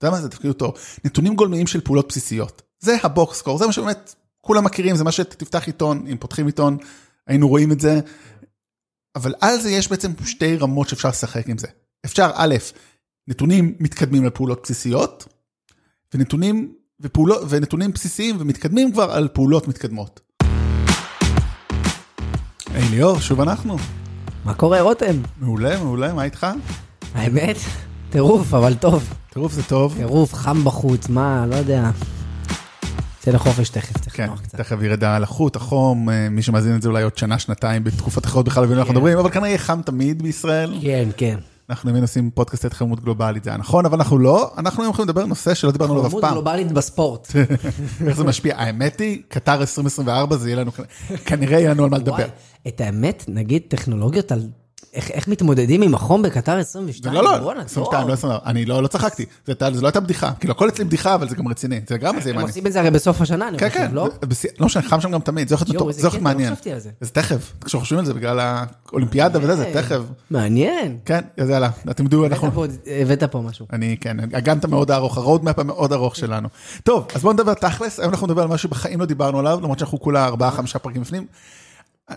אתה יודע מה זה תפקיד אותו? נתונים גולמיים של פעולות בסיסיות. זה הבוקס סקור, זה מה שבאמת כולם מכירים, זה מה שתפתח עיתון, אם פותחים עיתון, היינו רואים את זה. אבל על זה יש בעצם שתי רמות שאפשר לשחק עם זה. אפשר א', נתונים מתקדמים לפעולות בסיסיות, ונתונים, ופעולות, ונתונים בסיסיים ומתקדמים כבר על פעולות מתקדמות. היי ליאור, שוב אנחנו. מה קורה רותם? מעולה, מעולה, מה איתך? האמת, טירוף, אבל טוב. טירוף זה טוב. טירוף, חם בחוץ, מה, לא יודע. יצא לחופש תכף, צריך כן, לנוח קצת. תכף ירד הלחות, החום, אה, מי שמאזין את זה אולי עוד שנה, שנתיים, בתקופות אחרות בכלל לא אנחנו כן. מדברים, אבל כנראה יהיה חם תמיד בישראל. כן, כן. אנחנו היינו עושים פודקאסט התחממות גלובלית, זה היה נכון, אבל אנחנו לא, אנחנו היום הולכים לדבר על נושא שלא דיברנו עליו אף פעם. גלובלית בספורט. איך זה משפיע? האמת היא, קטר 2024 זה יהיה לנו, כנראה יהיה לנו על מה לדבר. את האמת, נגיד טכנולוגיות על איך איך מתמודדים עם החום בקטר 22? לא, לא, בואנה, 22, טוב. לא 24, אני לא לא צחקתי, זה הייתה- זה לא הייתה בדיחה, כאילו הכל אצלי בדיחה, אבל זה גם רציני, זה גם זה יהיה הם מעניין. עושים את זה הרי בסוף השנה, אני כן, חושב, כן, לא? זה- לא משנה, חם שם גם תמיד, זה הולך להיות זה לא מעניין. על זה. תכף, כשחושבים על זה בגלל האולימפיאדה וזה, זה אה, תכף. מעניין. כן, אז יאללה, אתם יודעים, אנחנו... הבאת פה- משהו. אני, כן, הגנת מאוד ארוך, הרודמפ המאוד ארוך שלנו. טוב, אז בואו נדבר תכלס, היום אנחנו נדבר על משהו בחיים לא דיברנו עליו, למרות שאנחנו כולה ארבעה, חמישה פרקים בפנים.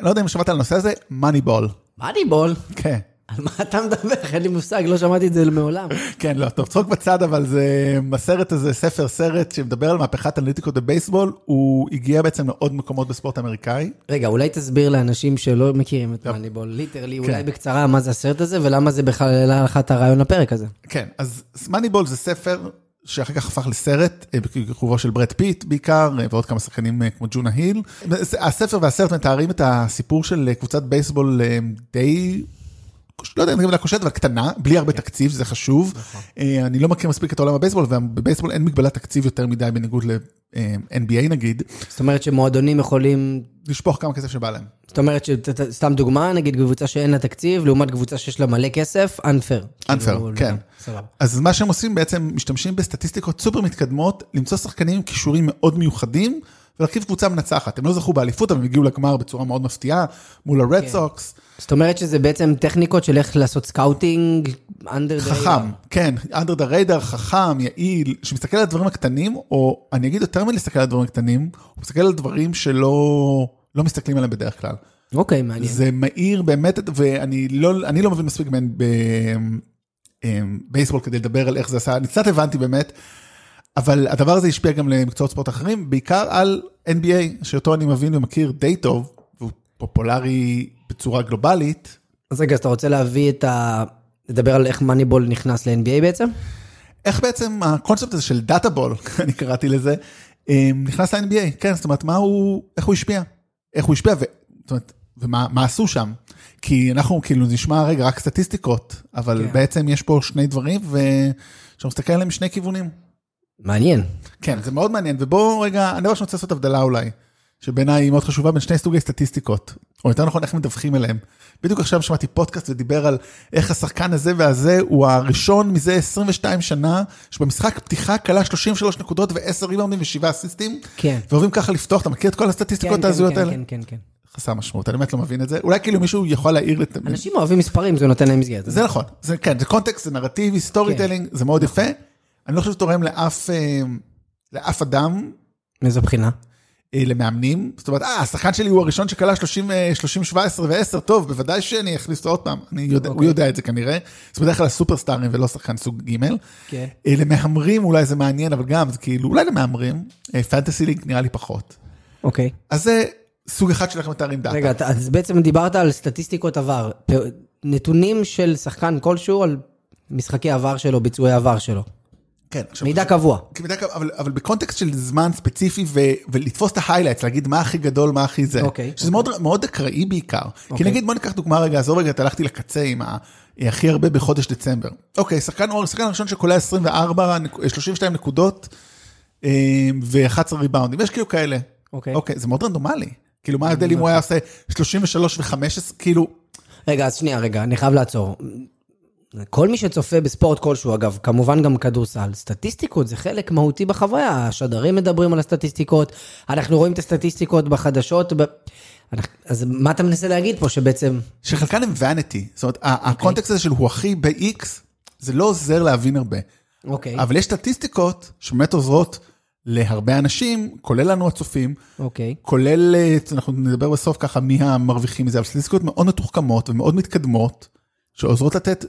לא יודע אם שמעת על הנושא הזה, מאניבול. מאניבול? כן, על מה אתה מדבר? אין לי מושג, לא שמעתי את זה מעולם. כן, לא, טוב, צחוק בצד, אבל זה, הסרט הזה, ספר, סרט שמדבר על מהפכת אנליטיקות בבייסבול, הוא הגיע בעצם לעוד מקומות בספורט האמריקאי. רגע, אולי תסביר לאנשים שלא מכירים את מאניבול, literally, כן. אולי בקצרה, מה זה הסרט הזה, ולמה זה בכלל העלה לך את הרעיון לפרק הזה. כן, אז מאניבול זה ספר שאחר כך הפך לסרט, אה, בכיכובו של ברד פיט בעיקר, אה, ועוד כמה שחקנים אה, כמו ג'ונה היל. הספר והסרט מתארים את הסיפור של קבוצת בייסבול די... לא יודע אם זה מילה כושלת, אבל קטנה, בלי הרבה תקציב, שזה חשוב. אה, אני לא מכיר מספיק את עולם הבייסבול, ובבייסבול אין מגבלת תקציב יותר מדי בניגוד ל-NBA נגיד, זאת אומרת שמועדונים יכולים, לשפוך כמה כסף שבא להם. זאת אומרת שסתם דוגמה, נגיד קבוצה שאין לה תקציב, לעומת קבוצה שיש לה מלא כסף, unfair. unfair, כאילו, כן. אז מה שהם עושים בעצם, משתמשים בסטטיסטיקות סופר מתקדמות, למצוא שחקנים עם כישורים מאוד מיוחדים, ולהרכיב קבוצה מנצחת. הם לא זכו באליפות, אבל הם הגיעו לגמר בצורה מאוד מפתיעה, מול הרד כן. סוקס. זאת אומרת שזה בעצם טכניקות של איך לעשות סקאוטינג, under the חכם, radar. כן, under the radar, חכם, יעיל, שמסתכל על הדברים הקטנים, או אני אגיד יותר מלהסתכל על הדברים הקטנים, הוא מסתכל על דברים שלא לא מסתכלים עליהם בדרך כלל. אוקיי, מעניין. זה מהיר באמת, ואני לא, לא מבין מספיק בין בייסבול כדי לדבר על איך זה עשה, אני קצת הבנתי באמת, אבל הדבר הזה השפיע גם למקצועות ספורט אחרים, בעיקר על NBA, שאותו אני מבין ומכיר די טוב, והוא פופולרי בצורה גלובלית. אז רגע, אז אתה רוצה להביא את ה... לדבר על איך מאניבול נכנס ל-NBA בעצם? איך בעצם הקונספט הזה של דאטה בול, אני קראתי לזה, אה, נכנס ל-NBA, כן, זאת אומרת, מה הוא, איך הוא השפיע? איך הוא השפיע, ו, זאת אומרת, ומה מה עשו שם? כי אנחנו כאילו נשמע רגע רק סטטיסטיקות, אבל כן. בעצם יש פה שני דברים, ושאנחנו מסתכל עליהם משני כיוונים. מעניין. כן, זה מאוד מעניין, ובואו רגע, אני שאני רוצה לעשות הבדלה אולי, שבעיניי היא מאוד חשובה בין שני סוגי סטטיסטיקות, או יותר נכון, איך מדווחים אליהם. בדיוק עכשיו שמעתי פודקאסט ודיבר על איך השחקן הזה והזה הוא הראשון מזה 22 שנה, שבמשחק פתיחה קלע 33 נקודות ו-10 ריבאונדים ו-7 אסיסטים, כן. ואוהבים ככה לפתוח, אתה מכיר את כל כן, הסטטיסטיקות כן, ההזויות כן, האלה? כן, כן, כן. חסר משמעות, אני באמת לא מבין את זה. אולי כאילו מישהו יכול להעיר לת... אנשים אוהבים מספרים, זה נותן להם מסגרת. זה נכון, זה כן, זה קונטקסט, זה נרטיבי, storytelling, זה מאוד יפה. אני לא חושב שזה תורם לאף, אה, לאף אדם מאיזו בחינה? אה, למאמנים, זאת אומרת, אה, השחקן שלי הוא הראשון שכלה 30, אה, 30, 17 ו-10, טוב, בוודאי שאני אכניס אותו עוד פעם, אני יודע, הוא אוקיי. יודע את זה כנראה, זה בדרך כלל סופרסטארים ולא שחקן סוג ג'. כן. אה, למהמרים אולי זה מעניין, אבל גם, זה כאילו, אולי למהמרים, פנטסי ליג נראה לי פחות. אוקיי. אז זה סוג אחד של איך מתארים דאטה. רגע, אז בעצם דיברת על סטטיסטיקות עבר. נתונים של שחקן כלשהו על משחקי עבר שלו, ביצועי עבר שלו. כן, עכשיו, מידע קבוע. מידע קו- אבל, אבל בקונטקסט של זמן ספציפי ו, ולתפוס את ה highlights, להגיד מה הכי גדול, מה הכי זה. אוקיי, שזה מאוד, מאוד אקראי בעיקר. כי אוקיי. נגיד, בוא ניקח דוגמה רגע, עזוב רגע, הלכתי לקצה עם ה... הכי הרבה בחודש דצמבר. אוקיי, שחקן הראשון שקולע 24, נק- 32 נקודות ו-11 ריבאונדים, יש כאילו כאלה. אוקיי. אוקיי, זה מאוד רנדומלי. כאילו, מה ההבדל אם הוא היה עושה 33 ו-15, כאילו, רגע, אז שנייה, רגע, אני חייב לעצור. כל מי שצופה בספורט כלשהו, אגב, כמובן גם כדורסל, סטטיסטיקות זה חלק מהותי בחוויה, השדרים מדברים על הסטטיסטיקות, אנחנו רואים את הסטטיסטיקות בחדשות, ב... אז מה אתה מנסה להגיד פה שבעצם... שחלקן הם vanity. זאת אומרת, אוקיי. ה- הקונטקסט הזה של הוא הכי ב-X, זה לא עוזר להבין הרבה. אוקיי, אבל יש סטטיסטיקות שבאמת עוזרות להרבה אנשים, כולל לנו הצופים, אוקיי. כולל, אה, אנחנו נדבר בסוף ככה מי המרוויחים מזה, אבל סטטיסטיקות מאוד מתוחכמות ומאוד מתקדמות, שעוזרות לתת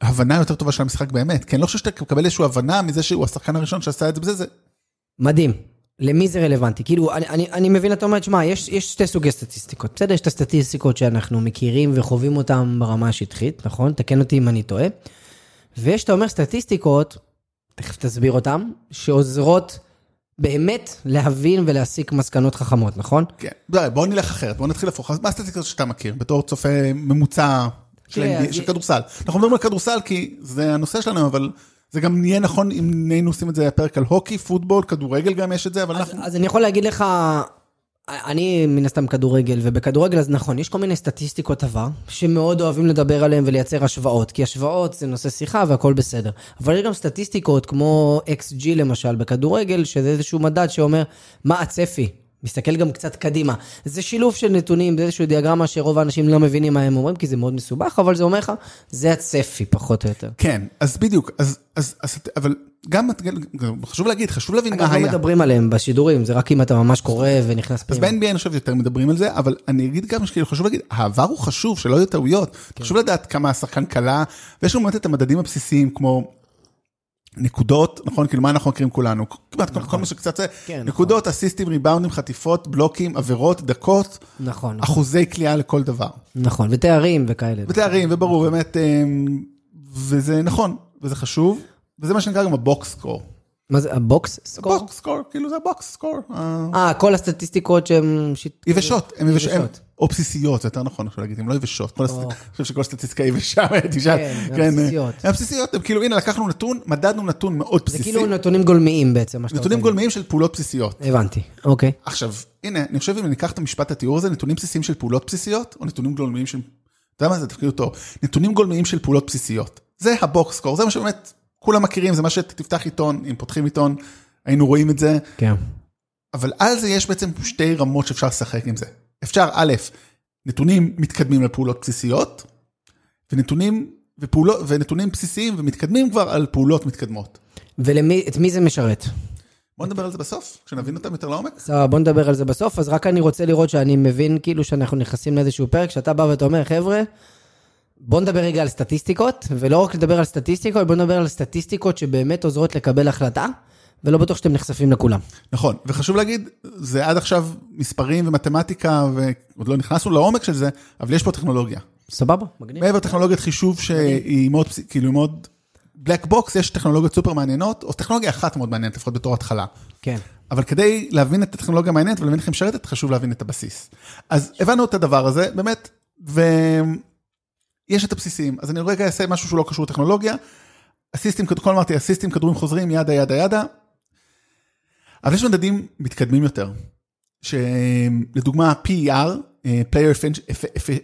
הבנה יותר טובה של המשחק באמת, כי אני לא חושב שאתה מקבל איזושהי הבנה מזה שהוא השחקן הראשון שעשה את זה בזה, זה מדהים. למי זה רלוונטי? כאילו, אני, אני, אני מבין, אתה אומר, שמע, יש, יש שתי סוגי סטטיסטיקות. בסדר, יש את הסטטיסטיקות שאנחנו מכירים וחווים אותן ברמה השטחית, נכון? תקן אותי אם אני טועה. ויש, אתה אומר, סטטיסטיקות, תכף תסביר אותן, שעוזרות באמת להבין ולהסיק מסקנות חכמות, נכון? כן, די, בוא נלך אחרת, בוא נתחיל הפוך, מה הסטטיסטיקות שאתה מכיר, בתור צופה ממוצע של, כדורסל? אנחנו מדברים על כדורסל כי זה הנושא שלנו, אבל זה גם יהיה נכון אם היינו עושים את זה פרק על הוקי, פוטבול, כדורגל גם יש את זה, אבל אז, אנחנו... אז אני יכול להגיד לך, אני מן הסתם כדורגל, ובכדורגל אז נכון, יש כל מיני סטטיסטיקות עבר, שמאוד אוהבים לדבר עליהן ולייצר השוואות, כי השוואות זה נושא שיחה והכל בסדר. אבל יש גם סטטיסטיקות כמו XG למשל בכדורגל, שזה איזשהו מדד שאומר מה הצפי. מסתכל גם קצת קדימה. זה שילוב של נתונים, זה איזושהי דיאגרמה שרוב האנשים לא מבינים מה הם אומרים, כי זה מאוד מסובך, אבל זה אומר לך, זה הצפי פחות או יותר. כן, אז בדיוק, אז, אז, אז אבל גם, חשוב להגיד, חשוב להבין מה אגב, לא היה. מדברים עליהם בשידורים, זה רק אם אתה ממש קורא ונכנס אז פנימה. ב-NBA אני חושב יותר מדברים על זה, אבל אני אגיד גם שכאילו חשוב להגיד, העבר הוא חשוב, שלא יהיו טעויות. כן. חשוב לדעת כמה השחקן קלה, ויש לנו באמת את המדדים הבסיסיים כמו נקודות, נכון? כאילו מה אנחנו מכירים כולנו? כמעט כל- כל מה שקצת זה, כן, נקודות, אסיסטים, ריבאונדים, חטיפות, בלוקים, עבירות, דקות, נכון, נכון. אחוזי קליעה לכל דבר. נכון, ותארים וכאלה. ותארים, וברור, באמת, אמ, וזה נכון, וזה חשוב, וזה מה שנקרא גם ה box score. מה זה, ה box score? box score, כאילו זה ה box score. אה, כל הסטטיסטיקות שהן... יבשות, הן יבשות. או בסיסיות, זה יותר נכון עכשיו להגיד, הן לא יבשות. אני חושב שכל סטטיסטיקה יבשה, תשאל. כן, הן בסיסיות. הן בסיסיות, הן כאילו, הנה, לקחנו נתון, מדדנו נתון מאוד זה בסיסי, כאילו נתונים גולמיים בעצם, מה שאתה נתונים גולמיים של פעולות בסיסיות. הבנתי, אוקיי. עכשיו, הנה, אני חושב אם ניקח את המשפט התיאור הזה, נתונים בסיסיים של פעולות בסיסיות, או נתונים גולמיים של... אתה יודע מה זה תפקיד אותו? נתונים גולמיים של פעולות בסיסיות. זה הבוקס סקור, זה מה שבאמת כולם מכירים, זה מה שתפתח עיתון, אם פותחים עיתון, היינו רואים את זה. כן. אבל על זה יש בעצם שתי רמות שאפשר לשחק עם זה. אפשר, א', נתונים מתקדמים לפעולות בסיסיות, ונתונים, ופעולות, ונתונים בסיסיים ומתקדמים כבר על פעולות מתקדמות. ואת מי זה משרת? בוא נדבר על זה בסוף, כשנבין אותם יותר לעומק. סבבה, בוא נדבר על זה בסוף, אז רק אני רוצה לראות שאני מבין כאילו שאנחנו נכנסים לאיזשהו פרק, שאתה בא ואתה אומר, חבר'ה, בוא נדבר רגע על סטטיסטיקות, ולא רק לדבר על סטטיסטיקות, בוא נדבר על סטטיסטיקות שבאמת עוזרות לקבל החלטה, ולא בטוח שאתם נחשפים לכולם. נכון, וחשוב להגיד, זה עד עכשיו מספרים ומתמטיקה, ועוד לא נכנסנו לעומק של זה, אבל יש פה טכנולוגיה. סבבה, מגניב. מעבר לטכנולוגיית חישוב שהיא מאוד, כאילו מאוד, black box, יש טכנולוגיות סופר מעניינות, או טכנולוגיה אחת מאוד מעניינת, לפחות בתור התחלה. כן. אבל כדי להבין את הטכנולוגיה המעניינת ולהבין איך היא משרתת, חשוב להבין את הבסיס. אז הבנו את הדבר הזה, באמת, ויש את הבסיסים. אז אני רגע אעשה משהו שהוא לא קשור לטכנולוגיה. אסיסטים, כל אמרתי, אסיסטים, כדורים חוזרים, ידה, ידה, ידה. אבל יש מדדים מתקדמים יותר, שלדוגמה PER, אה, Player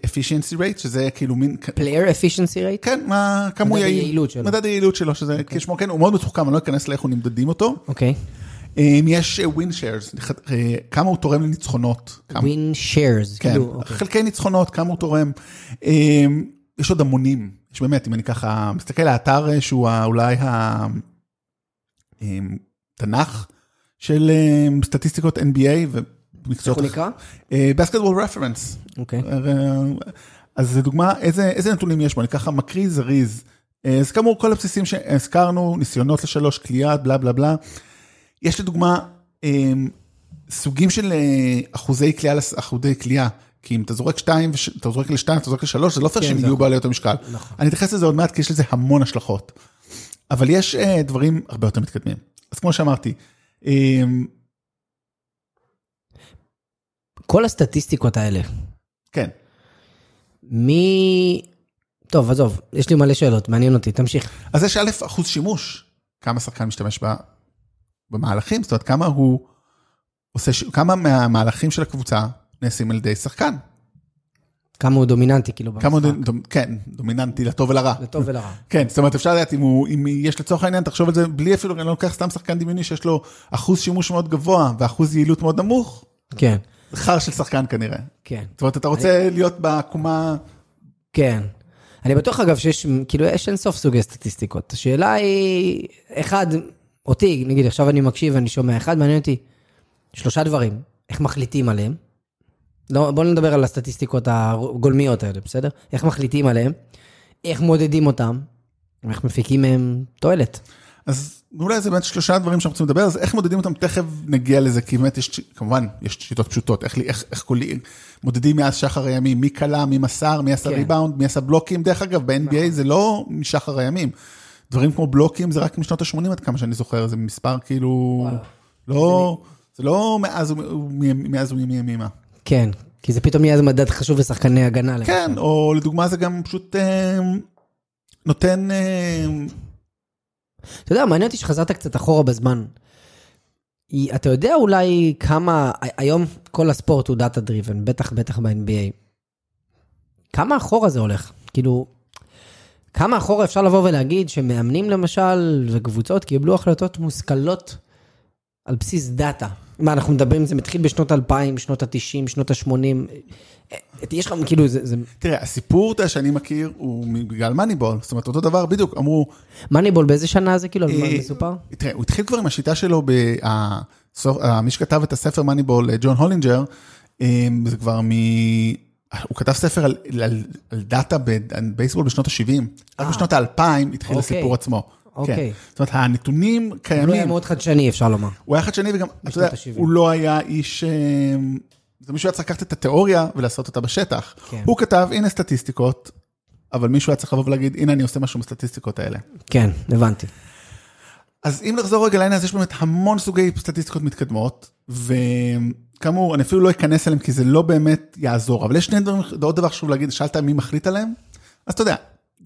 Efficiency Rate, שזה כאילו מין... Player efficiency rate? כן, מה, כמה הוא מדד יעיל. היעילות שלו. מדד היעילות שלו, שזה כשמו כן, הוא מאוד מתוחכם, אני לא אכנס לאיך הוא נמדדים אותו. אוקיי. אם יש ווין שיירס, כמה הוא תורם לניצחונות. win shares, כן, כאילו, אוקיי. חלקי ניצחונות, כמה הוא תורם. אה, יש עוד המונים, יש באמת, אם אני ככה מסתכל על האתר אה, שהוא אולי התנ"ך של אה, סטטיסטיקות NBA איך ומקצועות... הוא נקרא? בסקטבול רפרנס. אוקיי. אז זה דוגמה, איזה, איזה נתונים יש בו, אני ככה מקריא זריז. אה, אז כאמור, כל הבסיסים שהזכרנו, ניסיונות לשלוש, קליעה, בלה בלה בלה. יש לדוגמה אה, סוגים של אה, אחוזי קליעה, אחוזי קליעה. כי אם אתה זורק שתיים, אתה זורק לשתיים, אתה זורק לשלוש, זה לא פייר כן, שהם יהיו נכון. בעלי אותו משקל. נכון. אני אתייחס לזה עוד מעט, כי יש לזה המון השלכות. אבל יש אה, דברים הרבה יותר מתקדמים. אז כמו שאמרתי, אה, כל הסטטיסטיקות האלה, כן, מי... טוב, עזוב, יש לי מלא שאלות, מעניין אותי, תמשיך. אז יש א', אחוז שימוש, כמה שחקן משתמש ב- במהלכים, זאת אומרת, כמה הוא עושה, ש- כמה מהמהלכים של הקבוצה נעשים על ידי שחקן. כמה הוא דומיננטי, כאילו, כמה הוא, במשחק. דומ- כן, דומיננטי לטוב ולרע. לטוב ולרע. כן, זאת אומרת, אפשר לדעת אם הוא, אם יש לצורך העניין, תחשוב על זה בלי אפילו, אני לא לוקח סתם שחקן דמיוני שיש לו אחוז שימוש מאוד גבוה ואחוז יעילות מאוד נמוך, כן, חר של שחקן כנראה. כן, זאת אומרת, אתה רוצה להיות בעקומה, כן. אני בטוח אגב שיש, כאילו, יש אין סוף סוגי סטטיסטיקות. השאלה היא, אחד, אותי, נגיד עכשיו אני מקשיב ואני שומע, אחד מעניין אותי, שלושה דברים, איך מחליטים עליהם. לא, בואו נדבר על הסטטיסטיקות הגולמיות האלה, בסדר? איך מחליטים עליהם, איך מודדים אותם, איך מפיקים מהם תועלת. אז אולי זה באמת שלושה דברים שאנחנו רוצים לדבר, אז איך מודדים אותם, תכף נגיע לזה, כי באמת יש, כמובן, יש שיטות פשוטות, איך, איך, איך קולים, מודדים מאז שחר הימים, מי קלה, מי מסר, מי עשה כן. ריבאונד, מי עשה בלוקים, דרך אגב, ב-NBA זה לא משחר הימים. דברים כמו בלוקים זה רק משנות ה-80 עד כמה שאני זוכר, זה מספר כאילו, לא, זה לא מאז מאז ומימימה. כן, כי זה פתאום נהיה איזה מדד חשוב לשחקני הגנה. למשל. כן, או לדוגמה זה גם פשוט אה, נותן, אה, אתה יודע, מעניין אותי שחזרת קצת אחורה בזמן. אתה יודע אולי כמה, היום כל הספורט הוא דאטה דריבן, בטח בטח ב-NBA. כמה אחורה זה הולך? כאילו, כמה אחורה אפשר לבוא ולהגיד שמאמנים למשל וקבוצות קיבלו החלטות מושכלות על בסיס דאטה? מה, אנחנו מדברים, זה מתחיל בשנות 2000, שנות ה-90, שנות ה-80. יש לך, כאילו, זה... זה... תראה, הסיפור אתה, שאני מכיר הוא בגלל מאניבול, זאת אומרת אותו דבר בדיוק, אמרו, מאניבול, באיזה שנה זה כאילו, על מה אה, מסופר? תראה, הוא התחיל כבר עם השיטה שלו, ב- מי שכתב את הספר מאניבול, ג'ון הולינג'ר, אה, זה כבר מ... הוא כתב ספר על, על, על דאטה בבייסבול בשנות ה-70, רק אה. בשנות ה-2000 התחיל אוקיי. הסיפור עצמו. אוקיי. כן. זאת אומרת, הנתונים הוא לא היה קיימים, מאוד חדשני, אפשר לומר. הוא היה חדשני וגם, אתה יודע. הוא לא היה איש... אה, זה מישהו היה צריך לקחת את התיאוריה ולעשות אותה בשטח. כן. הוא כתב, הנה סטטיסטיקות, אבל מישהו היה צריך לבוא ולהגיד, הנה אני עושה משהו עם הסטטיסטיקות האלה. כן, הבנתי. אז אם נחזור רגע לעניין, אז יש באמת המון סוגי סטטיסטיקות מתקדמות, וכאמור, אני אפילו לא אכנס אליהם כי זה לא באמת יעזור, אבל יש שני דברים, עוד דבר חשוב להגיד, שאלת מי מחליט עליהם, אז אתה יודע,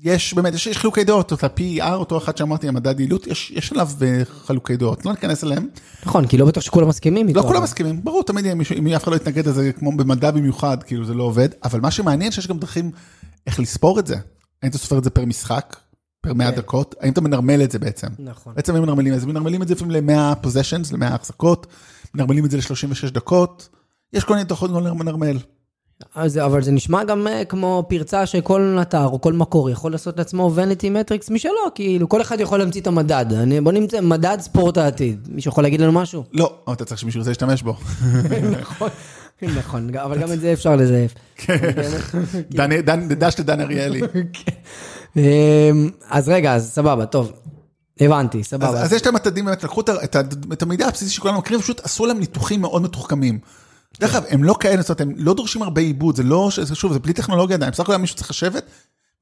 יש באמת, יש, יש חילוקי דעות, אותה PER, אותו אחד שאמרתי, המדד יעילות, יש, יש עליו אה, חילוקי דעות, לא ניכנס אליהם, נכון, כי לא בטוח שכולם מסכימים איתו. לא כולם מסכימים, ברור, תמיד יהיה מישהו, אם אף אחד לא יתנגד לזה, כמו במדע במיוחד, כאילו זה לא עובד, אבל מה שמעניין שיש גם דרכים איך לספור את זה, האם אתה סופר את זה פר משחק, פר 100 כן. דקות, האם אתה מנרמל את זה בעצם. נכון. בעצם הם מנרמלים את זה, מנרמלים את זה לפעמים ל-100 possessions, ל-100 החזקות, מנרמלים את זה ל-36 דקות, יש כל מיני תוכניות מנרמל. אז, אבל זה נשמע גם אה, כמו פרצה שכל אתר או כל מקור יכול לעשות לעצמו וניטי מטריקס משלו, כאילו כל אחד יכול להמציא את המדד. אני, בוא נמצא מדד ספורט העתיד. מישהו יכול להגיד לנו משהו? לא, אבל אתה צריך שמישהו ירצה להשתמש בו. נכון, נכון, אבל גם את זה אפשר לזייף. דן- דש לדן אריאלי. אמ, אז רגע, אז סבבה, טוב. הבנתי, סבבה. אז יש את המתדים, באמת לקחו את המידע הבסיסי שכולנו מכירים, פשוט עשו להם ניתוחים מאוד מתוחכמים. דרך אגב, הם לא כאלה, זאת אומרת, הם לא דורשים הרבה עיבוד, זה לא, שוב, זה בלי טכנולוגיה עדיין, בסך הכל מישהו צריך לשבת,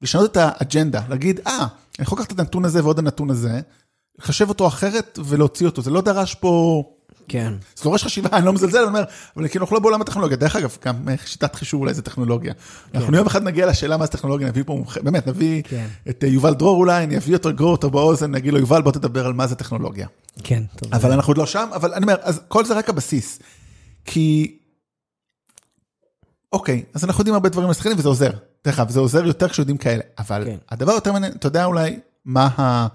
לשנות את האג'נדה, להגיד, אה, אני יכול לקחת את הנתון הזה ועוד הנתון הזה, לחשב אותו אחרת ולהוציא אותו, זה לא דרש פה, כן. זה דורש חשיבה, אני לא מזלזל, אני אומר, אבל כאילו אנחנו לא בעולם הטכנולוגיה, דרך אגב, גם אה, שיטת חישוב אולי זה טכנולוגיה. אנחנו יום אחד נגיע לשאלה מה זה טכנולוגיה, נביא פה מומחה, באמת, נביא כן. את אה, יובל דרור אולי, אני אביא אותו, אגרור אותו באוזן, נגיד לו, יובל, בוא תדבר על מה זה טכנולוגיה. כן, טוב. אבל אנחנו עוד לא שם, אבל אני אומר, אז כל זה רק הבסיס. כי... אוקיי, אז אנחנו יודעים הרבה דברים על שחקנים וזה עוזר. דרך אגב, זה עוזר יותר כשיודעים כאלה. אבל כן. הדבר יותר מעניין, אתה יודע אולי מה, ה...